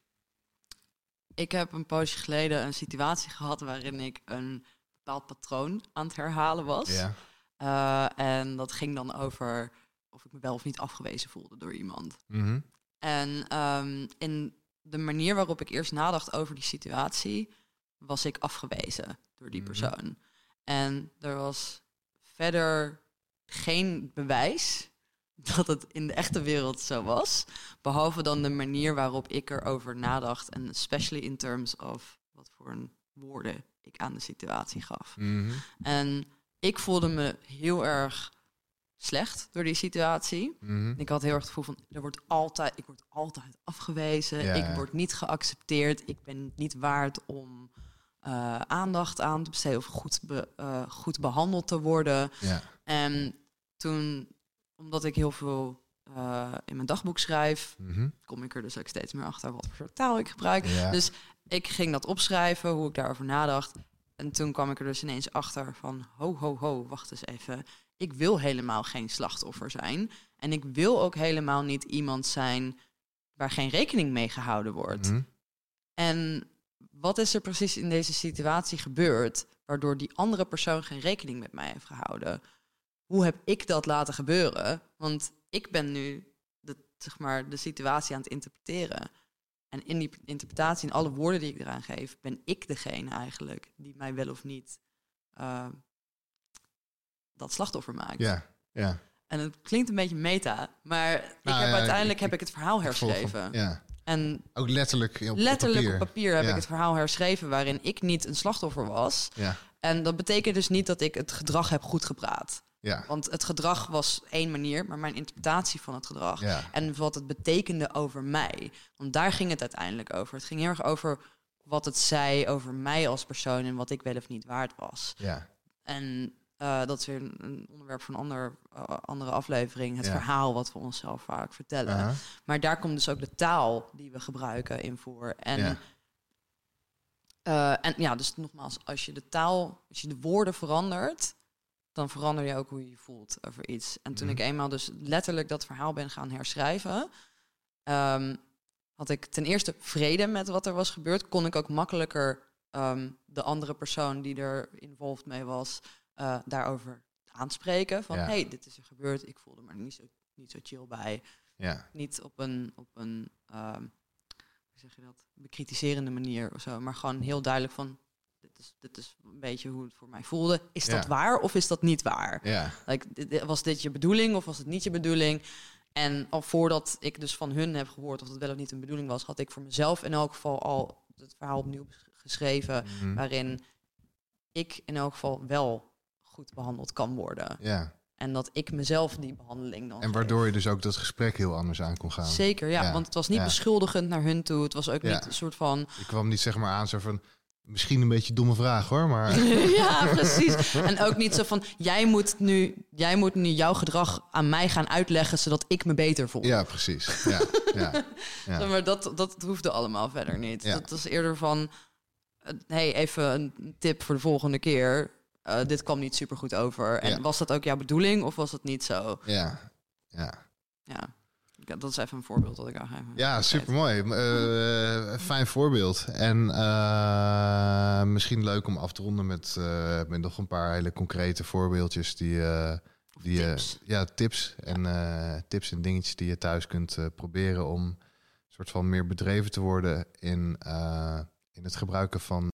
[SPEAKER 2] Ik heb een poosje geleden een situatie gehad waarin ik een bepaald patroon aan het herhalen was.
[SPEAKER 1] Ja.
[SPEAKER 2] Uh, en dat ging dan over of ik me wel of niet afgewezen voelde door iemand.
[SPEAKER 1] Mm
[SPEAKER 2] en um, in de manier waarop ik eerst nadacht over die situatie, was ik afgewezen door die mhm. persoon. En er was verder geen bewijs dat het in de echte wereld zo was. Behalve dan de manier waarop ik erover nadacht. En especially in terms of wat voor een woorden ik aan de situatie gaf.
[SPEAKER 1] Mhm.
[SPEAKER 2] En ik voelde me heel erg slecht door die situatie.
[SPEAKER 1] Mhm.
[SPEAKER 2] Ik had heel erg het gevoel van, er wordt altijd, ik word altijd afgewezen.
[SPEAKER 1] Ja,
[SPEAKER 2] ik word niet geaccepteerd. Ik ben niet waard om eh, aandacht aan te besteden of goed, be- eh, goed behandeld te worden.
[SPEAKER 1] Ja.
[SPEAKER 2] En toen, omdat ik heel veel eh, in mijn dagboek schrijf,
[SPEAKER 1] Mhm.
[SPEAKER 2] kom ik er dus ook steeds meer achter wat voor soort taal ik gebruik.
[SPEAKER 1] Ja.
[SPEAKER 2] Dus ik ging dat opschrijven, hoe ik daarover nadacht. En toen kwam ik er dus ineens achter van, ho, ho, ho, wacht eens even. Ik wil helemaal geen slachtoffer zijn. En ik wil ook helemaal niet iemand zijn waar geen rekening mee gehouden wordt.
[SPEAKER 1] Mhm.
[SPEAKER 2] En wat is er precies in deze situatie gebeurd, waardoor die andere persoon geen rekening met mij heeft gehouden? Hoe heb ik dat laten gebeuren? Want ik ben nu de, zeg maar, de situatie aan het interpreteren. En in die interpretatie, in alle woorden die ik eraan geef, ben ik degene eigenlijk die mij wel of niet eh, dat slachtoffer maakt.
[SPEAKER 1] Ja, ja.
[SPEAKER 2] En het klinkt een beetje meta, maar ik
[SPEAKER 1] Nou
[SPEAKER 2] heb
[SPEAKER 1] ja,
[SPEAKER 2] uiteindelijk
[SPEAKER 1] ik-
[SPEAKER 2] heb ik het verhaal herschreven.
[SPEAKER 1] Ja.
[SPEAKER 2] En
[SPEAKER 1] Ook letterlijk op
[SPEAKER 2] letterlijk
[SPEAKER 1] papier.
[SPEAKER 2] op papier heb
[SPEAKER 1] Ja.
[SPEAKER 2] ik het verhaal herschreven waarin ik niet een slachtoffer was.
[SPEAKER 1] Ja,
[SPEAKER 2] En dat betekent dus niet dat ik het gedrag heb goed gepraat.
[SPEAKER 1] ja,
[SPEAKER 2] Want het gedrag was één manier, maar mijn interpretatie van het gedrag
[SPEAKER 1] ja.
[SPEAKER 2] en wat het betekende over mij. Want daar ging het uiteindelijk over. Het ging heel erg over wat het zei over mij als persoon en wat ik wel of niet waard was.
[SPEAKER 1] ja.
[SPEAKER 2] En eh, dat is weer een, een onderwerp van een ander, eh, andere aflevering. Het
[SPEAKER 1] Ja.
[SPEAKER 2] verhaal wat we onszelf vaak vertellen. Maar daar komt dus ook de taal die we gebruiken in voor. En,
[SPEAKER 1] Ja.
[SPEAKER 2] eh, en ja, dus nogmaals, als je de taal, als je de woorden verandert, dan verander je ook hoe je je voelt over iets. En toen
[SPEAKER 1] Mhm.
[SPEAKER 2] ik eenmaal dus letterlijk dat verhaal ben gaan herschrijven, ehm, had ik ten eerste vrede met wat er was gebeurd. Kon ik ook makkelijker ehm, de andere persoon die er involved mee was, eh, daarover aanspreken. Van,
[SPEAKER 1] Ja.
[SPEAKER 2] hey, dit is er gebeurd. Ik voelde me niet zo, niet zo chill bij
[SPEAKER 1] Ja,
[SPEAKER 2] niet op een, op een ehm, hoe zeg je dat, bekritiserende manier of zo, maar gewoon heel duidelijk van, dit is, dit is een beetje hoe het voor mij voelde. Is dat waar of is dat niet waar?
[SPEAKER 1] ja,
[SPEAKER 2] Like, was dit je bedoeling of was het niet je bedoeling? En al voordat ik dus van hun heb gehoord of het wel of niet een bedoeling was, had ik voor mezelf in elk geval al het verhaal opnieuw geschreven,
[SPEAKER 1] Mhm.
[SPEAKER 2] waarin ik in elk geval wel goed behandeld kan worden.
[SPEAKER 1] ja.
[SPEAKER 2] En dat ik mezelf die behandeling dan
[SPEAKER 1] En
[SPEAKER 2] geef.
[SPEAKER 1] waardoor je dus ook dat gesprek heel anders aan kon gaan.
[SPEAKER 2] Zeker, ja,
[SPEAKER 1] Ja,
[SPEAKER 2] Want het was niet
[SPEAKER 1] ja.
[SPEAKER 2] beschuldigend naar hun toe. Het was ook
[SPEAKER 1] Ja.
[SPEAKER 2] niet een soort van...
[SPEAKER 1] Ik kwam niet zeg maar aan zo van... Misschien een beetje domme vraag hoor, maar...
[SPEAKER 2] ja, precies. En ook niet zo van... Jij moet, nu, jij moet nu jouw gedrag aan mij gaan uitleggen... zodat ik me beter voel.
[SPEAKER 1] Ja, precies. Ja, ja,
[SPEAKER 2] Maar dat, dat hoefde allemaal verder niet. Dat was eerder van... eh, hey, even een tip voor de volgende keer. Eh, dit kwam niet super goed over. En
[SPEAKER 1] Ja.
[SPEAKER 2] was dat ook jouw bedoeling of was het niet zo?
[SPEAKER 1] ja, ja.
[SPEAKER 2] Ja, dat is even een voorbeeld dat ik aan geef.
[SPEAKER 1] Ja, supermooi. Eh, fijn voorbeeld. En eh, misschien leuk om af te ronden met, met nog een paar hele concrete voorbeeldjes die, die
[SPEAKER 2] tips.
[SPEAKER 1] ja, tips en tips en dingetjes die je thuis kunt proberen om soort van meer bedreven te worden in, in het gebruiken van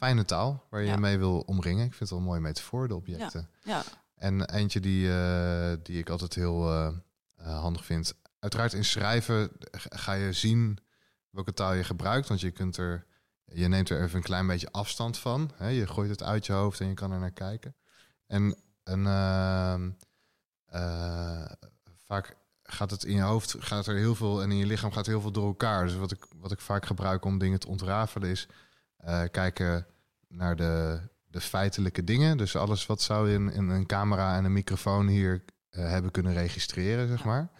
[SPEAKER 1] fijne taal waar je
[SPEAKER 2] Ja.
[SPEAKER 1] mee wil omringen. Ik vind het wel een mooie metafoor, de objecten.
[SPEAKER 2] Ja,
[SPEAKER 1] En eentje die, eh, die ik altijd heel eh, eh, handig vind. Uiteraard in schrijven ga je zien welke taal je gebruikt. Want je kunt er. Je neemt er even een klein beetje afstand van. Hè? Je gooit het uit je hoofd en je kan er naar kijken. En een, ehm, eh, vaak gaat het in je hoofd gaat er heel veel en in je lichaam gaat heel veel door elkaar. Dus wat ik, wat ik vaak gebruik om dingen te ontrafelen is eh, kijken naar de, de feitelijke dingen. Dus alles wat zou je in, in een camera en een microfoon hier eh, hebben kunnen registreren, zeg maar.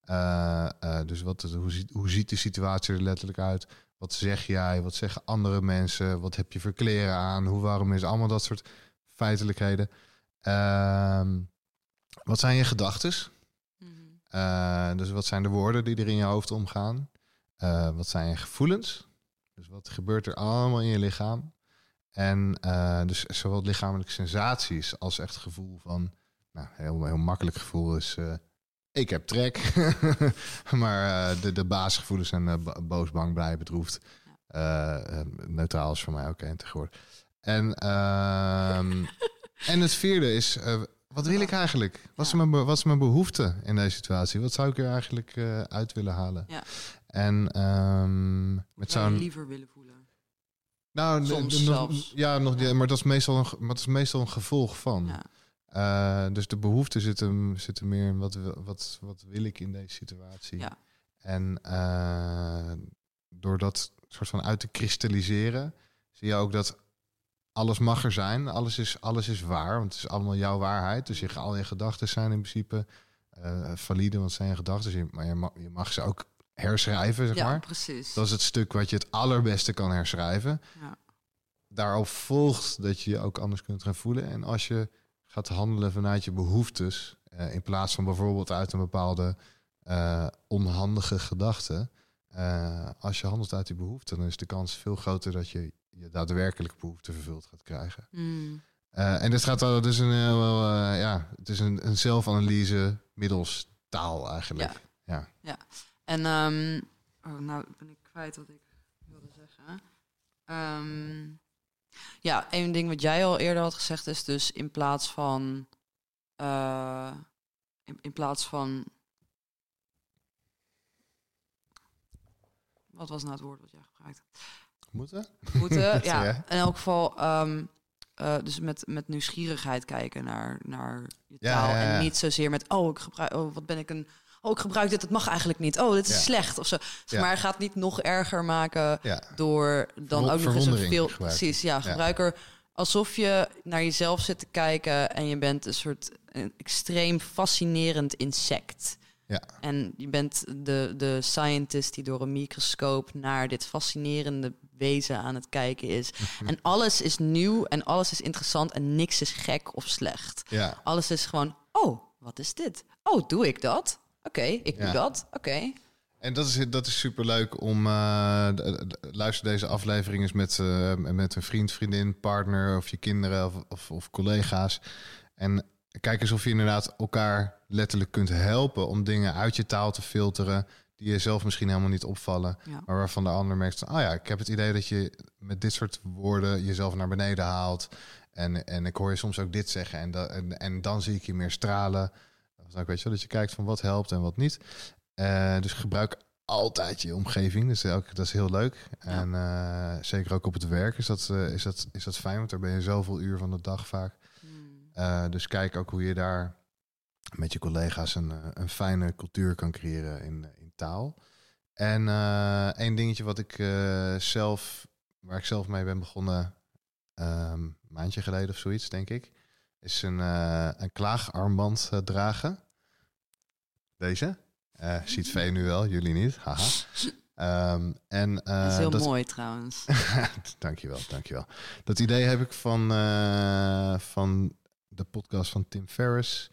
[SPEAKER 1] Eh, dus wat, hoe, ziet, hoe ziet de situatie er letterlijk uit? Wat zeg jij? Wat zeggen andere mensen? Wat heb je voor kleren aan? Hoe warm is allemaal dat soort feitelijkheden? Ehm, wat zijn je gedachten?
[SPEAKER 2] Mhm.
[SPEAKER 1] Dus wat zijn de woorden die er in je hoofd omgaan? Wat zijn je gevoelens? Dus wat gebeurt er allemaal in je lichaam? En eh, dus zowel lichamelijke sensaties als echt gevoel van... Nou, heel, heel makkelijk gevoel is... eh, ik heb trek. maar eh, de, de basisgevoelens zijn bo- boos, bang, blij, bedroefd. Neutraal is voor mij ook één tegenwoordig. En, ehm, en het vierde is... wat wil ik eigenlijk? Wat is, mijn, wat is mijn behoefte in deze situatie? Wat zou ik er eigenlijk uit willen halen?
[SPEAKER 2] Ja.
[SPEAKER 1] En ehm, met
[SPEAKER 2] Zou je
[SPEAKER 1] zo'n...
[SPEAKER 2] liever willen voelen.
[SPEAKER 1] Nou,
[SPEAKER 2] Soms
[SPEAKER 1] nog- ja, nog, ja, maar dat is, meestal een, maar dat is meestal een gevolg van.
[SPEAKER 2] Ja.
[SPEAKER 1] Eh, dus de behoefte zit hem, zit hem meer in wat, wil- wat, wat wil ik in deze situatie.
[SPEAKER 2] Ja.
[SPEAKER 1] En eh, door dat soort van uit te kristalliseren, zie je ook dat alles mag er zijn. Alles is, alles is waar, want het is allemaal jouw waarheid. Dus je, al je gedachten zijn in principe eh, valide, want het zijn je gedachten. Dus maar je mag, je mag ze ook herschrijven, zeg
[SPEAKER 2] ja,
[SPEAKER 1] maar.
[SPEAKER 2] precies.
[SPEAKER 1] Dat is het stuk wat je het allerbeste kan herschrijven.
[SPEAKER 2] Ja.
[SPEAKER 1] Daarop volgt dat je je ook anders kunt gaan voelen. En als je gaat handelen vanuit je behoeftes, eh, in plaats van bijvoorbeeld uit een bepaalde eh, onhandige gedachte. eh, als je handelt uit die behoeften, dan is de kans veel groter dat je je daadwerkelijk behoefte vervuld gaat krijgen.
[SPEAKER 2] Hmm.
[SPEAKER 1] En dit gaat wel, dus een, wel, ja, het is een, een zelfanalyse middels taal eigenlijk.
[SPEAKER 2] En, oh, nou ben ik kwijt wat ik wilde zeggen. Ehm, ja, één ding wat jij al eerder had gezegd is dus in plaats van, eh, in, in plaats van, wat was nou het woord wat jij gebruikte?
[SPEAKER 1] Moeten?
[SPEAKER 2] Moeten, ja. In elk geval, ehm, eh, dus met, met nieuwsgierigheid kijken naar, naar je
[SPEAKER 1] Ja,
[SPEAKER 2] taal.
[SPEAKER 1] ja, ja.
[SPEAKER 2] En niet zozeer met, oh, ik gebruik, oh, wat ben ik een, oh, ik gebruik dit, dat mag eigenlijk niet. Oh, dit is
[SPEAKER 1] Ja.
[SPEAKER 2] slecht of zo. Zeg. Maar gaat niet nog erger maken door dan ook nog eens een veel... Precies, ja, gebruiker. Alsof je naar jezelf zit te kijken en je bent een soort een extreem fascinerend insect.
[SPEAKER 1] Ja.
[SPEAKER 2] En je bent de, de scientist die door een microscoop naar dit fascinerende wezen aan het kijken is. En alles is nieuw en alles is interessant en niks is gek of slecht.
[SPEAKER 1] Ja.
[SPEAKER 2] Alles is gewoon, oh, wat is dit? Oh, doe ik dat? Oké, ik doe
[SPEAKER 1] Ja.
[SPEAKER 2] dat. Oké.
[SPEAKER 1] En dat is, dat is superleuk om... d- luister deze aflevering eens met, eh, met een vriend, vriendin, partner... of je kinderen of, of, of collega's. En kijk eens of je inderdaad elkaar letterlijk kunt helpen... om dingen uit je taal te filteren... die je zelf misschien helemaal niet opvallen...
[SPEAKER 2] Ja.
[SPEAKER 1] maar waarvan de ander merkt... van, oh ja, ik heb het idee dat je met dit soort woorden... jezelf naar beneden haalt. En, en ik hoor je soms ook dit zeggen... en, da- en, en dan zie ik je meer stralen... Dan weet je wel, dat je kijkt van wat helpt en wat niet. Eh, dus gebruik altijd je omgeving. Dus ook, dat is heel leuk. En eh, zeker ook op het werk is dat, eh, is, dat, is dat fijn, want daar ben je zoveel uur van de dag vaak.
[SPEAKER 2] Hmm.
[SPEAKER 1] Dus kijk ook hoe je daar met je collega's een, een fijne cultuur kan creëren in, in taal. En één dingetje wat ik zelf, waar ik zelf mee ben begonnen, ehm, een maandje geleden of zoiets, denk ik, is een, een klaagarmband dragen. Deze. Eh, ziet Vee nu wel, jullie niet. Haha. Ehm, en, eh,
[SPEAKER 2] dat is heel
[SPEAKER 1] dat-
[SPEAKER 2] mooi trouwens.
[SPEAKER 1] dankjewel, dankjewel. Dat idee heb ik van, eh, van de podcast van Tim Ferriss.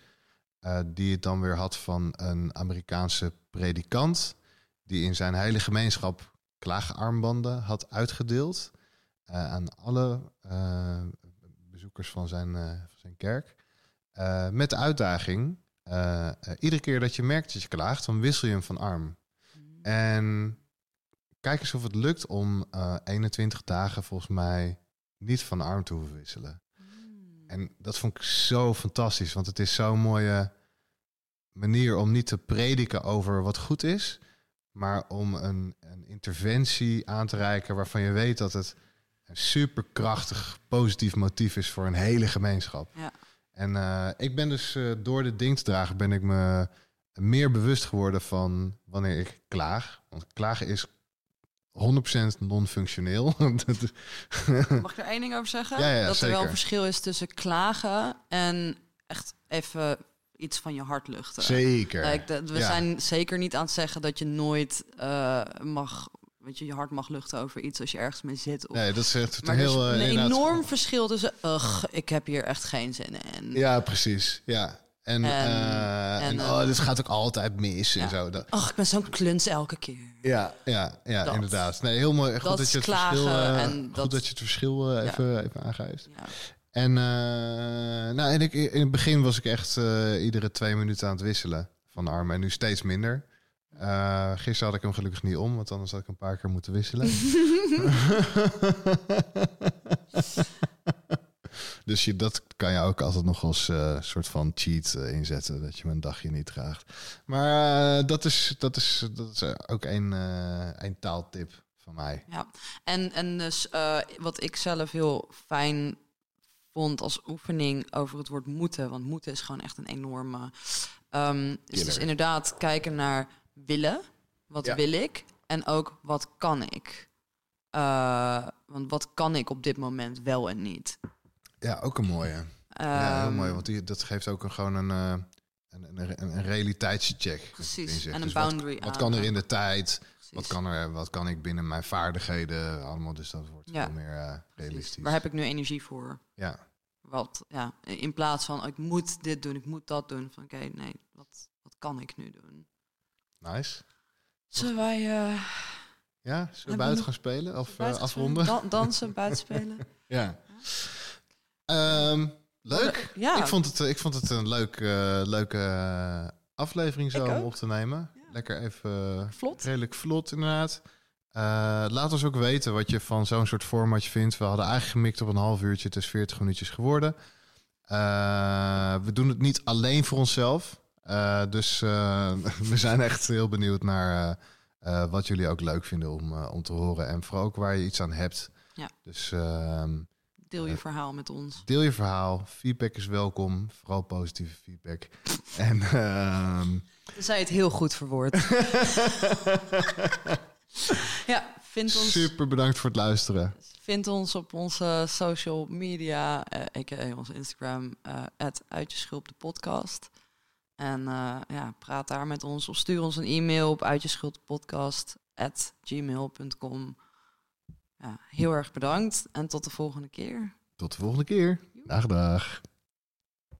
[SPEAKER 1] die het dan weer had van een Amerikaanse predikant. Die in zijn hele gemeenschap klaagarmbanden had uitgedeeld. aan alle bezoekers van zijn, van zijn kerk. Met de uitdaging, eh, eh, iedere keer dat je merkt dat je klaagt, dan wissel je hem van arm. En kijk eens of het lukt om eh 21 dagen volgens mij niet van arm te hoeven wisselen. En dat vond ik zo fantastisch, want het is zo'n mooie manier om niet te prediken over wat goed is, maar om een, een interventie aan te reiken waarvan je weet dat het een superkrachtig positief motief is voor een hele gemeenschap.
[SPEAKER 2] Ja.
[SPEAKER 1] En eh, ik ben dus eh, door te dragen, ben ik me meer bewust geworden van wanneer ik klaag. Want klagen is 100% non-functioneel.
[SPEAKER 2] Mag ik er één ding over zeggen?
[SPEAKER 1] Ja, ja,
[SPEAKER 2] dat er wel een verschil is tussen klagen en echt even iets van je hart luchten.
[SPEAKER 1] Zeker.
[SPEAKER 2] We
[SPEAKER 1] Ja.
[SPEAKER 2] zijn zeker niet aan het zeggen dat je nooit eh, mag, weet je, je hart mag luchten over iets als je ergens mee zit. Of,
[SPEAKER 1] Nee, dat is echt
[SPEAKER 2] maar
[SPEAKER 1] een
[SPEAKER 2] is
[SPEAKER 1] heel... eh,
[SPEAKER 2] een
[SPEAKER 1] inderdaad-
[SPEAKER 2] enorm verschil tussen, ugh, ik heb hier echt geen zin in.
[SPEAKER 1] Ja, precies. Ja. En,
[SPEAKER 2] En-
[SPEAKER 1] eh, en,
[SPEAKER 2] eh,
[SPEAKER 1] oh, dit gaat ook altijd mis en zo. Dat,
[SPEAKER 2] Ach, ik ben zo'n kluns elke keer.
[SPEAKER 1] ja, ja, ja
[SPEAKER 2] Dat.
[SPEAKER 1] inderdaad. Nee, heel mooi. Goed
[SPEAKER 2] Dat
[SPEAKER 1] dat, je het verschil, eh,
[SPEAKER 2] en
[SPEAKER 1] goed
[SPEAKER 2] dat-
[SPEAKER 1] dat je het verschil eh, even, even aangeeft.
[SPEAKER 2] Ja.
[SPEAKER 1] En, eh, nou, en ik, in het begin was ik echt eh, iedere twee minuten aan het wisselen van de armen. En nu steeds minder. Eh, gisteren had ik hem gelukkig niet om, want anders had ik een paar keer moeten wisselen. dus je, dat kan je ook altijd nog als eh, soort van cheat eh, inzetten, dat je hem een dagje niet draagt. Maar dat, is, dat, is, dat is ook een, een taaltip van mij.
[SPEAKER 2] Ja, en, en dus wat ik zelf heel fijn vond als oefening over het woord moeten, want moeten is gewoon echt een enorme. ehm is dus inderdaad kijken naar willen. Wat
[SPEAKER 1] Ja.
[SPEAKER 2] wil ik? En ook wat kan ik? Eh, want wat kan ik op dit moment wel en niet?
[SPEAKER 1] Ja, ook een mooie. ja, heel
[SPEAKER 2] Ehm,
[SPEAKER 1] mooi, want die, dat geeft ook een, gewoon een, eh, een, een, realiteitscheck.
[SPEAKER 2] Precies, en een
[SPEAKER 1] Dus wat-
[SPEAKER 2] boundary
[SPEAKER 1] Wat, kan er in de tijd? Wat kan, er, wat kan ik binnen mijn vaardigheden allemaal? Dus dat wordt
[SPEAKER 2] Ja.
[SPEAKER 1] veel meer eh,
[SPEAKER 2] Precies.
[SPEAKER 1] realistisch.
[SPEAKER 2] Waar heb ik nu energie voor?
[SPEAKER 1] Ja,
[SPEAKER 2] Wat, ja, in plaats van ik moet dit doen, ik moet dat doen. Van oké, nee, wat, wat kan ik nu doen?
[SPEAKER 1] Nice.
[SPEAKER 2] Zullen wij eh,
[SPEAKER 1] Ja, zullen we buiten gaan spelen of eh,
[SPEAKER 2] buiten
[SPEAKER 1] afronden?
[SPEAKER 2] spelen? Dan- dansen, buitenspelen?
[SPEAKER 1] Ja. Ehm, leuk.
[SPEAKER 2] Ja.
[SPEAKER 1] Ik, vond het, ik vond het een leuk, eh, leuke eh, aflevering zo om op te nemen.
[SPEAKER 2] Ja.
[SPEAKER 1] Lekker even eh,
[SPEAKER 2] Vlot.
[SPEAKER 1] redelijk vlot inderdaad. Eh, laat ons ook weten wat je van zo'n soort formatje vindt. We hadden eigenlijk gemikt op een half uurtje. Het is 40 minuutjes geworden. Eh, we doen het niet alleen voor onszelf. Eh, dus eh, we zijn echt heel benieuwd naar eh, wat jullie ook leuk vinden om, om te horen. En vooral ook waar je iets aan hebt.
[SPEAKER 2] Ja.
[SPEAKER 1] Dus ehm,
[SPEAKER 2] Deel je verhaal met ons.
[SPEAKER 1] deel je verhaal. Feedback is welkom. Vooral positieve feedback. en ehm,
[SPEAKER 2] Zij het heel goed verwoord. ja, vind ons,
[SPEAKER 1] super bedankt voor het luisteren.
[SPEAKER 2] vind ons op onze social media, eh a.k.a. onze Instagram, eh uitjeschulp de podcast. En eh, ja, praat daar met ons of stuur ons een e-mail op uitjeschulppodcast at gmail.com. Ja, heel erg bedankt en tot de volgende keer.
[SPEAKER 1] Tot de volgende keer. Dag, dag.